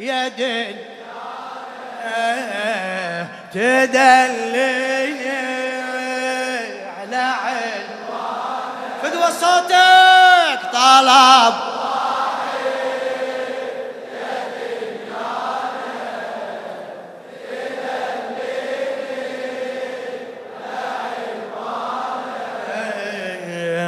يا دنيا تدليني على عين. فدوى صوتك طلب.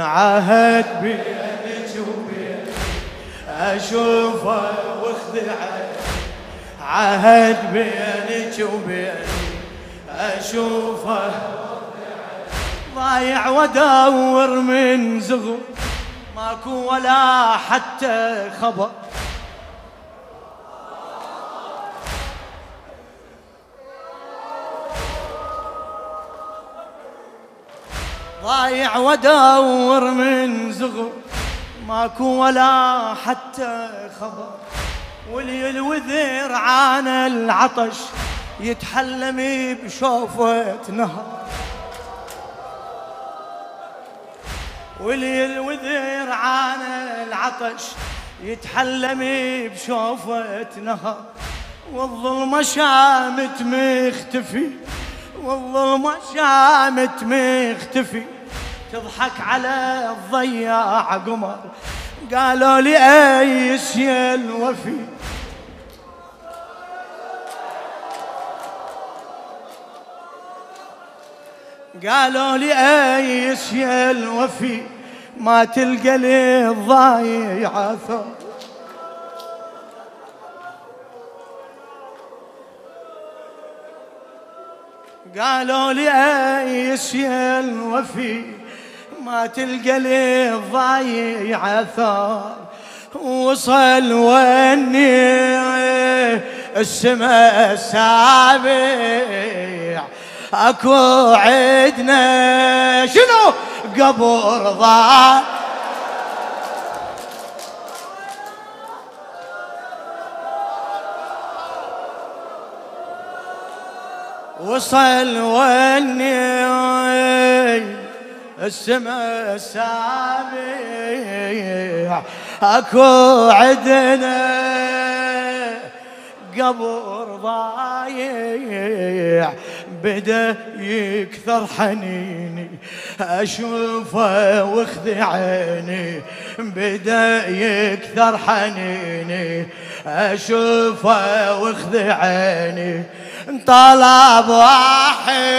عهد بينك وبين أشوفه واخدعه عهد بينك وبين أشوفه ضايع وادور من زغم ماكو ولا حتى خبر. ضايع وادور من زغم ماكو ولا حتى خبر. ولي الوذر عان العطش يتحلم بشوفة نهر. ولي الوذر عان العطش يتحلم بشوفة نهر. والظلمة شامت مختفي والظلمة شامت مختفي. تضحك على الضياع قمر قالوا لي إيش يا الوفي قالوا لي إيش يا الوفي ما تلقى لي الضايع ثوب. قالوا لي إيش يا الوفي ما تلقى لي الضايع ثار وصل وني السماء السابع. أكو عدنا شنو قبر ضاع. وصل وني السماء السابع أكو عدنا قبر ضايع بدا يكثر حنيني اشوفه واخذ عيني بدا يكثر حنيني اشوفه واخذ عيني طلب واحد.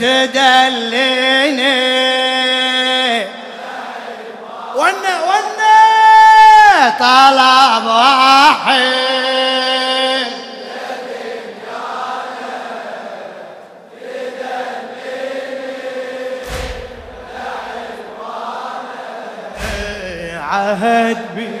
تدليني ونا ونا طلب واحد عهد بينك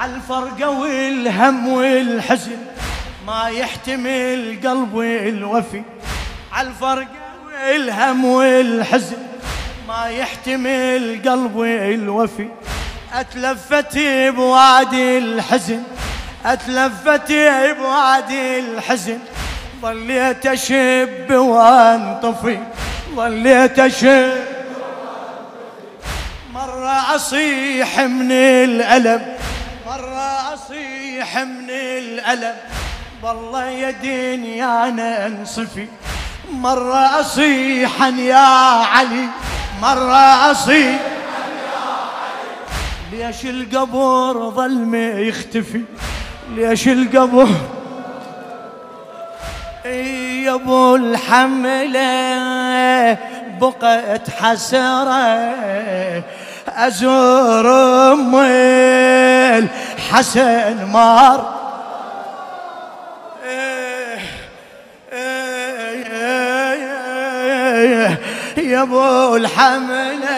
عالفرقة والهم والحزن ما يحتمل قلبي الوفي. عالفرقة والهم والحزن ما يحتمل قلبي الوفي. أتلفت بوادي الحزن أتلفت بوادي الحزن. ظليت أشب وأنطفي ظليت أشب مرة اصيح من الألم مرة أصيح من الألم. والله يا دنيا أنا انصفي مرة اصيحا يا علي. مرة أصيح ليش القبر ظل ما يختفي؟ ليش القبر يا أبو الحملة بقت حسرة. أزور ام الحسن مار. يا أبو الحمله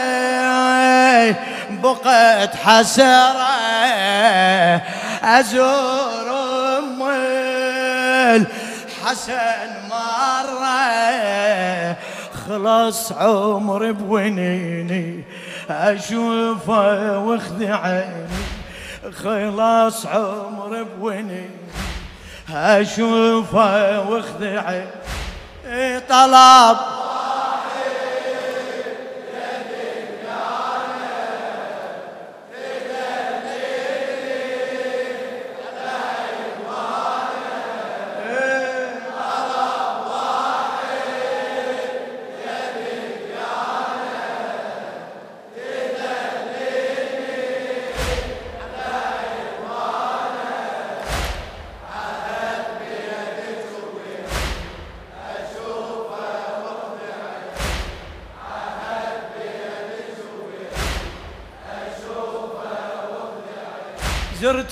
بقت حسرة. أزور ام الحسن مره خلص عمري بونيني أشوفه واخذ عيني خلاص عمري بونيني أشوفه واخضع طلب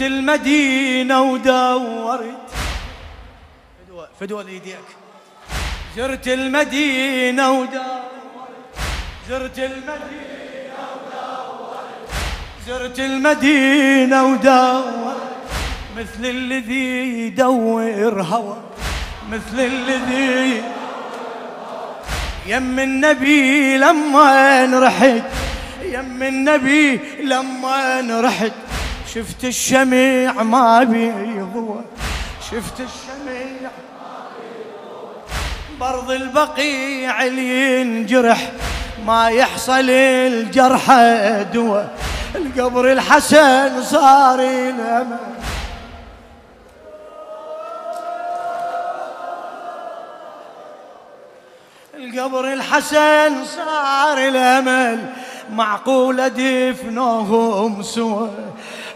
المدينة ودورت. فدوى فدوى ليديك زرت المدينة ودورت. زرت المدينة ودورت. زرت المدينة ودورت. مثل الذي يدور هوى. مثل الذي يم النبي لما رحت. يم النبي لما رحت. شفت الشميع ما بيضوى. شفت الشميع برض البقيع اللي ينجرح ما يحصل الجرح دوا القبر الحسن صار الأمل. القبر الحسن صار الأمل. معقولة دفنهم سوا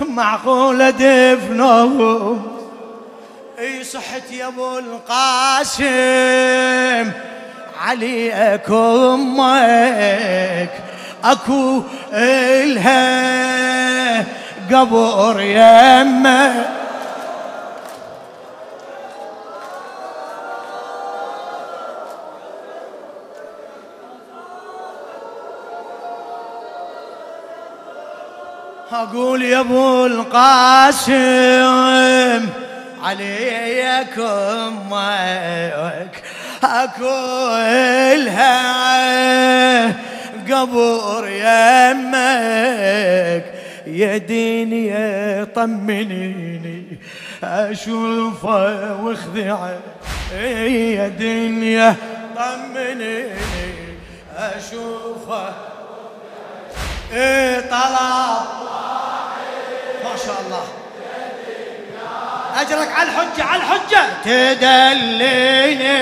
معقولة دفنهم. إي صحت يا أبو القاسم عليك أمك أكو الها قبر يمك أقول يا أبو القاسم عليك أمك أكلها قبر يمك. يا دنيا طمنيني. أشوفه واخذعه يا دنيا طمنيني. أشوفه إيه طلب ما شاء الله. أجرك على الحجة على الحجة. تدليني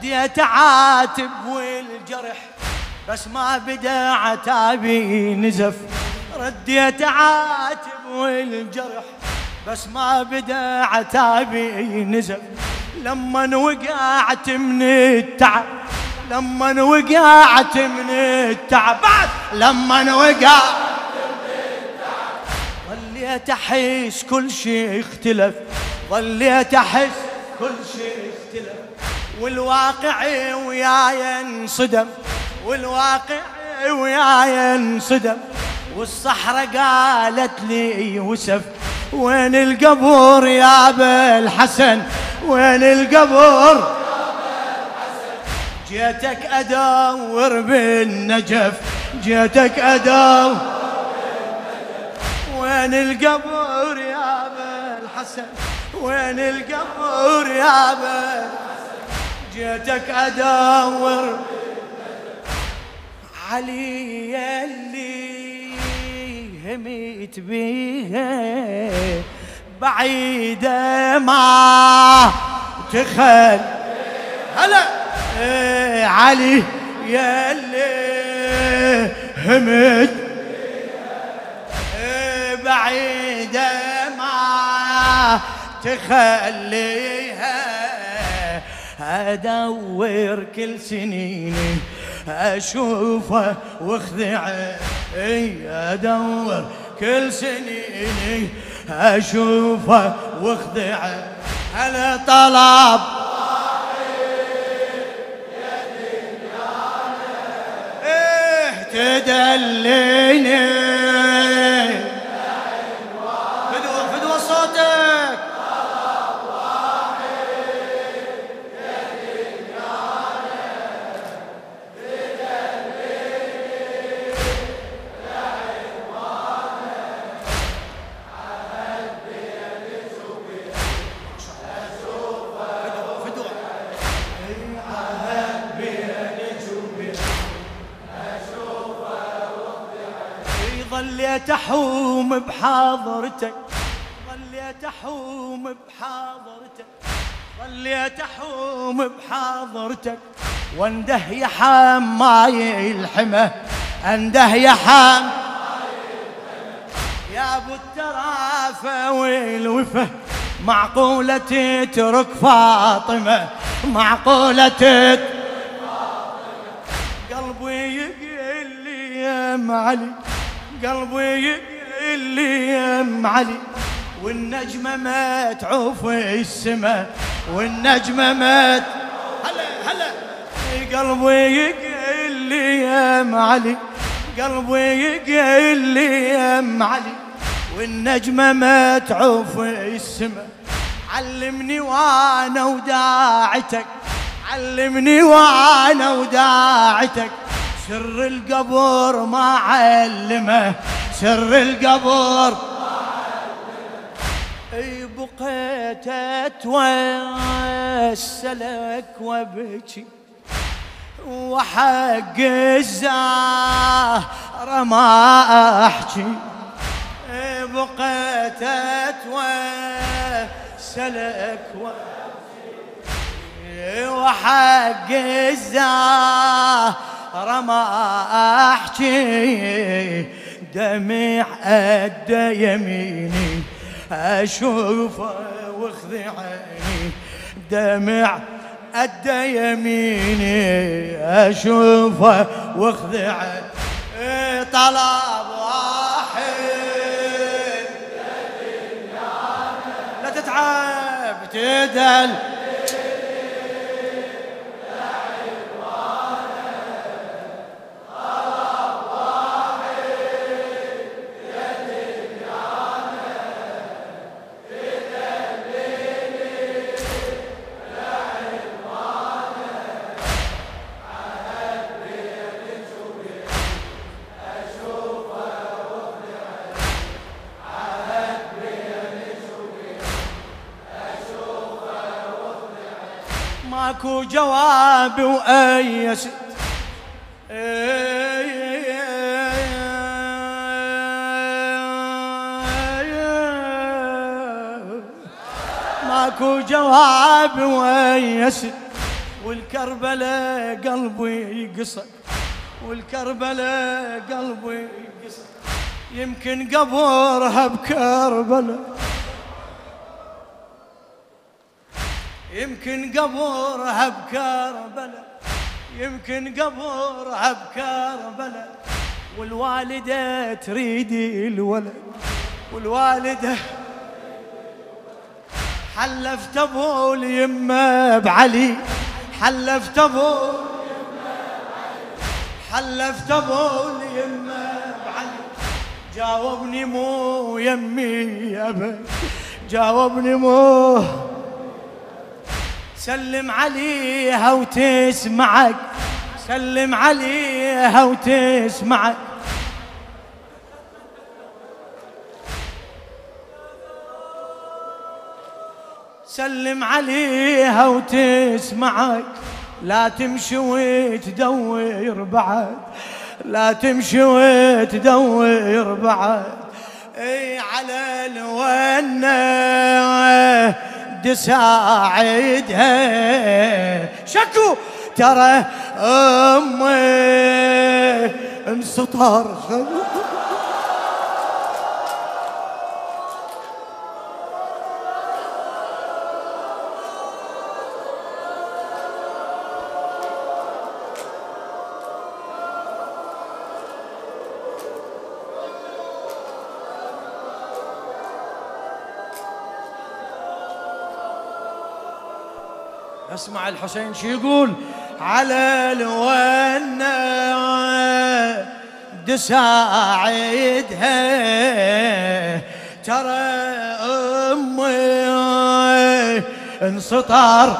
رديت عاتب والجرح بس ما بدا عتابي نزف. رديت عاتب والجرح بس ما بدا عتابي نزف. لما وقعت من التعب لما وقعت من التعب. لما وقعت ظليت أحس كل شيء اختلف ظليت أحس كل شيء اختلف. والواقع وياي انصدم والواقع وياي انصدم. والصحراء قالت لي وسف وين القبور يا أبا الحسن؟ وين القبور؟ جيتك أدور بالنجف جيتك أدور وين القبور يا أبا الحسن؟ وين القبور يا أبا جيتك أدور علي اللي هميت بيها. بعيدة ما تخل هلا. إيه علي يلي همت إيه بعيدة ما تخليها أدور كل سنيني أشوفه واخذعه اي أدور كل سنيني أشوفه واخذعه هلا طلب؟ إيه تدليني. ظليت احوم بحاضرتك ظليت احوم بحاضرتك ظليت احوم بحاضرتك. وانده يا حماي الحمى انده يا حم يا أبو الترافة والوفة. معقولة تترك فاطمة معقولة تترك قلبي يقل لي يا علي قلبي يقل لي يا ام علي والنجمة ما تعوف السما والنجمة ما هلا هلا. قلبي يقل لي يا ام علي قلبي يقل لي يا ام علي والنجمة ما تعوف السما. علمني وأنا وداعتك علمني وأنا وداعتك. سر القبر ما علمه سر القبر أي بقيت أتوسلك وابكي وحق الزهر ما أحكي. إي بقيت أتوسلك وابكي وحق الزهر ما أحكي دمع قد يميني. اشوفه وأخذ عيني. دمع قد يميني. اشوفه وأخذ عيني. طلب واحد. لا تتعب تدل. ماكو جواب وأيست ماكو جواب وأيست والكربلة قلبي قصد والكربلة قلبي قصد يمكن قبرها بكربلة. يمكن قبرها بكربلاء يمكن قبرها بكربلاء والوالدة تريد الولد والوالدة حلفت أبو اليمة بعلي حلفت أبو حلفت أبو اليمة بعلي. جاوبني مو يمي ابد جاوبني مو سلم عليها وتسمعك. سلم عليها وتسمعك. سلم عليها وتسمعك. لا تمشي وتدور بعد. لا تمشي وتدور بعد. إي على الونة. تساعدها شكو؟ ترى أمي انسطر أسمع الحسين شو يقول؟ على الونة دساعدها ترى أمي انسطر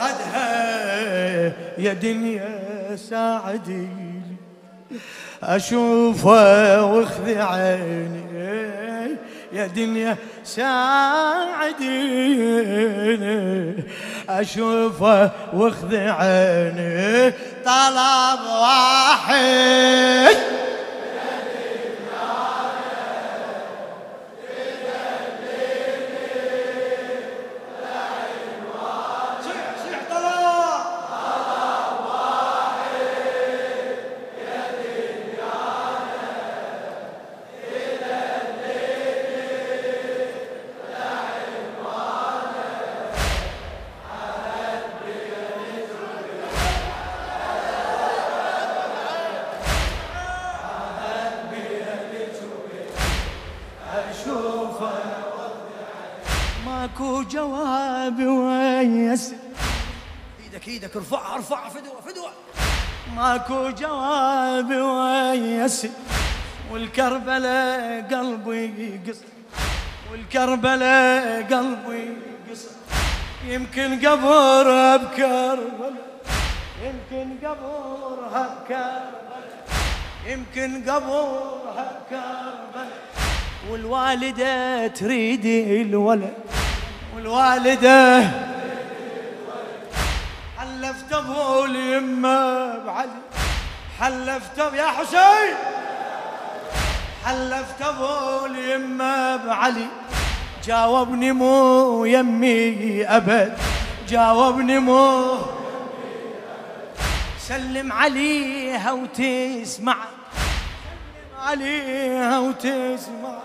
خدها يا دنيا ساعدي اشوفه وأخذ عيني. يا دنيا ساعديني اشوفه وأخذ عيني طلب واحد. إيدك ارفعها ارفعها فدوة فدوة. ماكو جواب ويس والكربلة قلبي قص والكربلة قلبي قص يمكن قبرها بكربلة يمكن قبرها بكربلة يمكن قبرها بكربلة والوالدة تريد الولد والوالدة حلفت ابو اليمة بعلي. حلفت يا حسين. حلفت ابو اليمة بعلي. جاوبني مو يمي أبد. جاوبني مو سلم عليها وتسمع. سلم عليها وتسمع.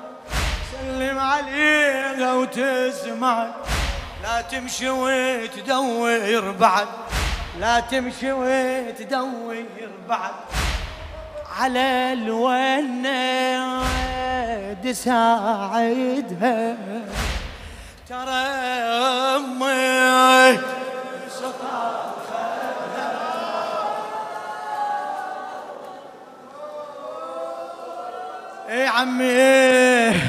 سلم عليها وتسمع. لا تمشي وتدور بعد. لا تمشي وتدور بعد على الونة ساعدها. ترى أمي اي عمي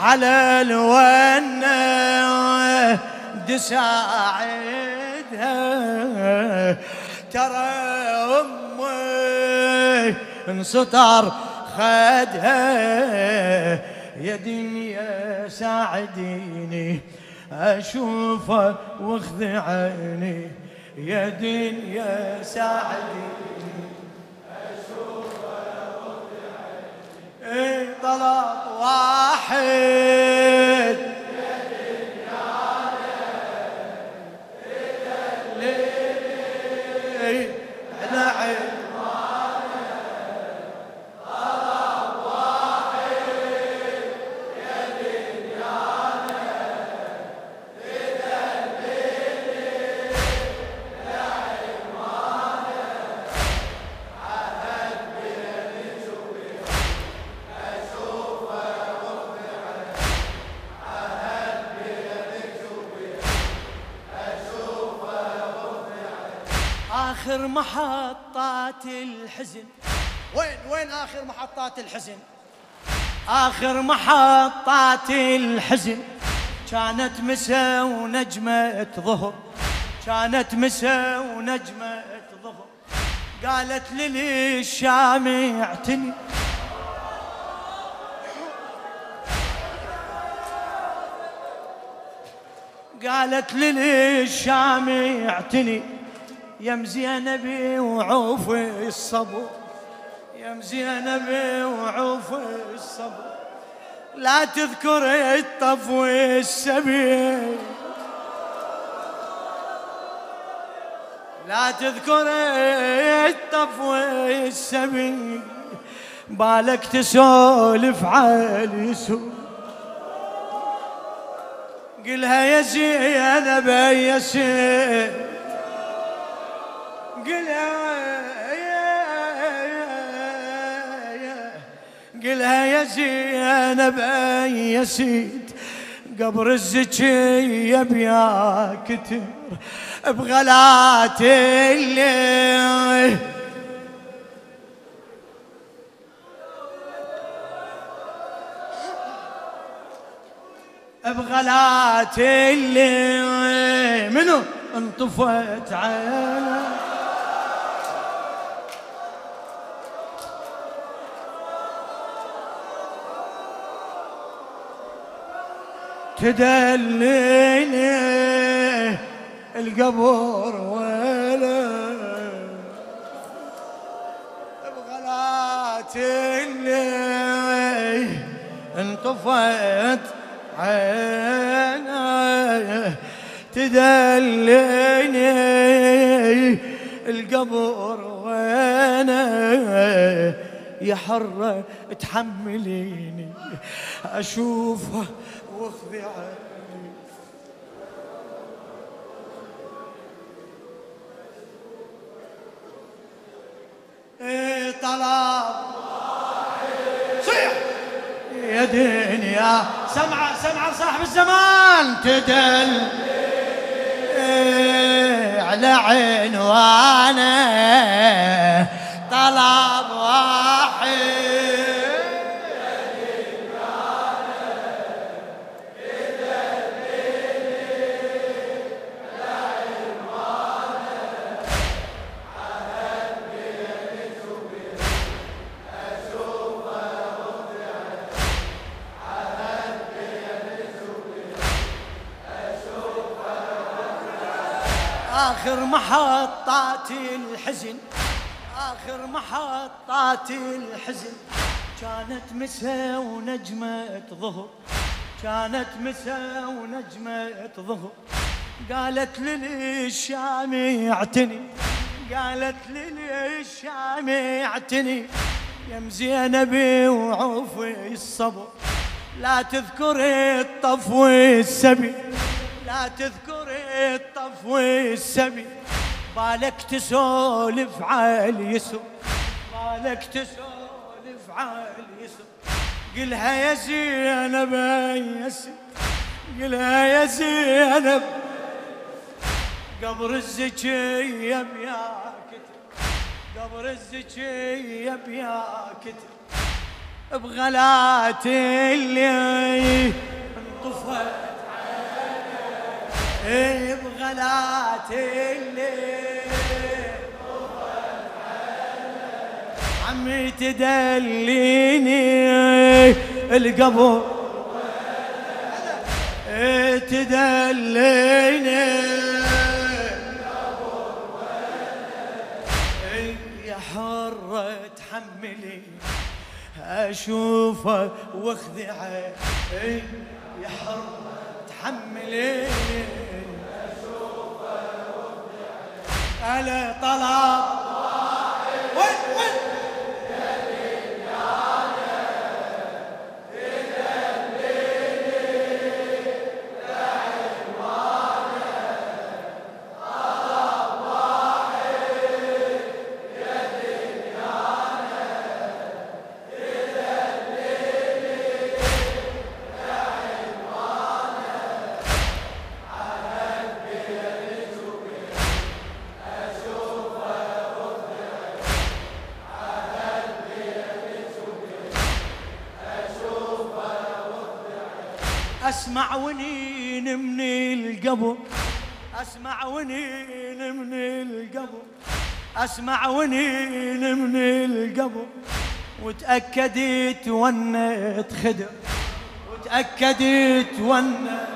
على الونة دساعدها ترى أمي انسطر خدها. يا دنيا ساعديني اشوفه وأخذ عيني. يا دنيا ساعديني إيه طلب واحد. I, آخر محطات الحزن. وين وين آخر محطات الحزن؟ آخر محطات الحزن. كانت مسا ونجمة ظهر كانت مسا ونجمة ظهر قالت لي الشام اعتني قالت لي الشام اعتني يا مزينبي وعوف الصبر يا مزينبي وعوف الصبر. لا تذكر الطف والسبيل. لا تذكر الطف والسبيل. بالك تسولف على قلها يا زينب يا سيد قلها يا زينب يا سيد قبر الزكية بيا كتر بغلات الليل. بغلات اللي منو؟ انطفت عينه تدليني القبر ولا بغلات اللي انطفت عيني. تدليني القبر وينه يا حرة تحمليني. أشوفه واخذي عيني إيه طلب؟ صيح. يا دنيا. سمع سمع صاحب الزمان. تدل. إيه على عنوانه طلب. آخر محطات الحزن آخر محطات الحزن. كانت مسا ونجمة ظهر كانت مسا ونجمة ظهر قالت للشام اعتني قالت للشام اعتني يا مزينبي وعوفي الصبر. لا تذكري الطف والسبي لا تذكري الطف والسبي بالك تسولف على يسر بالك تسولف على يسر قلها يا زينب يا قلها يا زينب. قبر الزكية بيا كتب قبر الزكية بيا كتب بغلات اللي انطفت بغلات الليل. عمي تدليني القبر. تدليني يا حرة تحملي أشوفه واخذي عين يا حرة تحملي. على طلب وين وين؟ اسمع ونين من القبر. اسمع ونين من القبر. اسمع ونين من القبر. وتأكدت ونت خدر. وتأكدت ونت.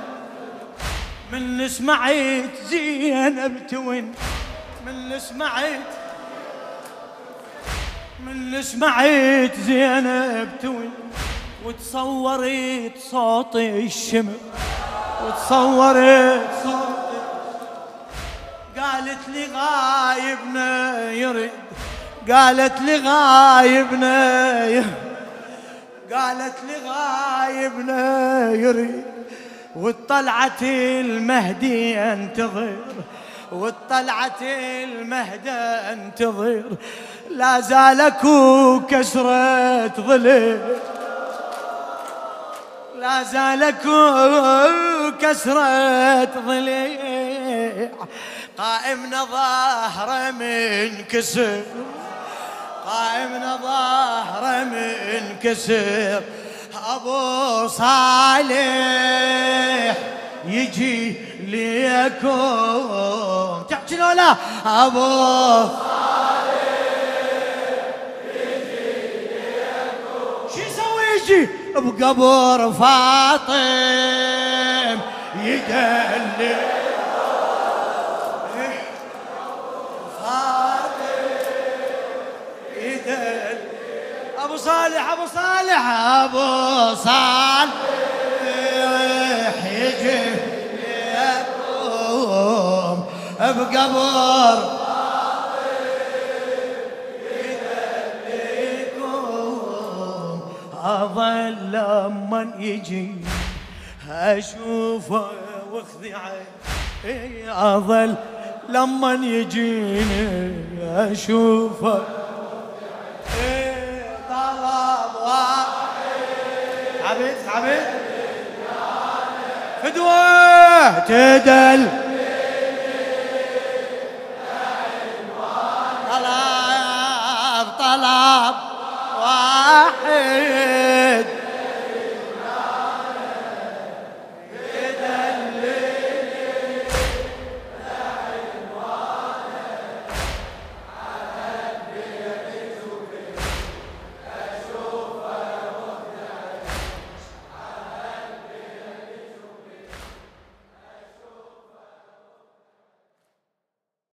من سمعت زينب توين من سمعت. من سمعت زينب توين وتصورت صوت الشمع وتصورت صوت قالت لي غايبنا يريد قالت لي غايبنا قالت لي غايبنا يريد وطلعت المهدي انتظر وطلعت المهدي انتظر. لا زال اكو كسرة ظلل لا زالك كسرة ضليع. قائمنا ظهره من كسر. قائمنا ظهره من كسر. أبو صالح يجي ليكم تحكي لا؟ أبو شو بقبر فاطم يدلل أبو صالح أبو صالح أبو صالح يجي بقبر لما يجي. اشوفه واخذعه أظل لما يجيني. اشوفه طلب واحد. عبد عبد فدوة تدل.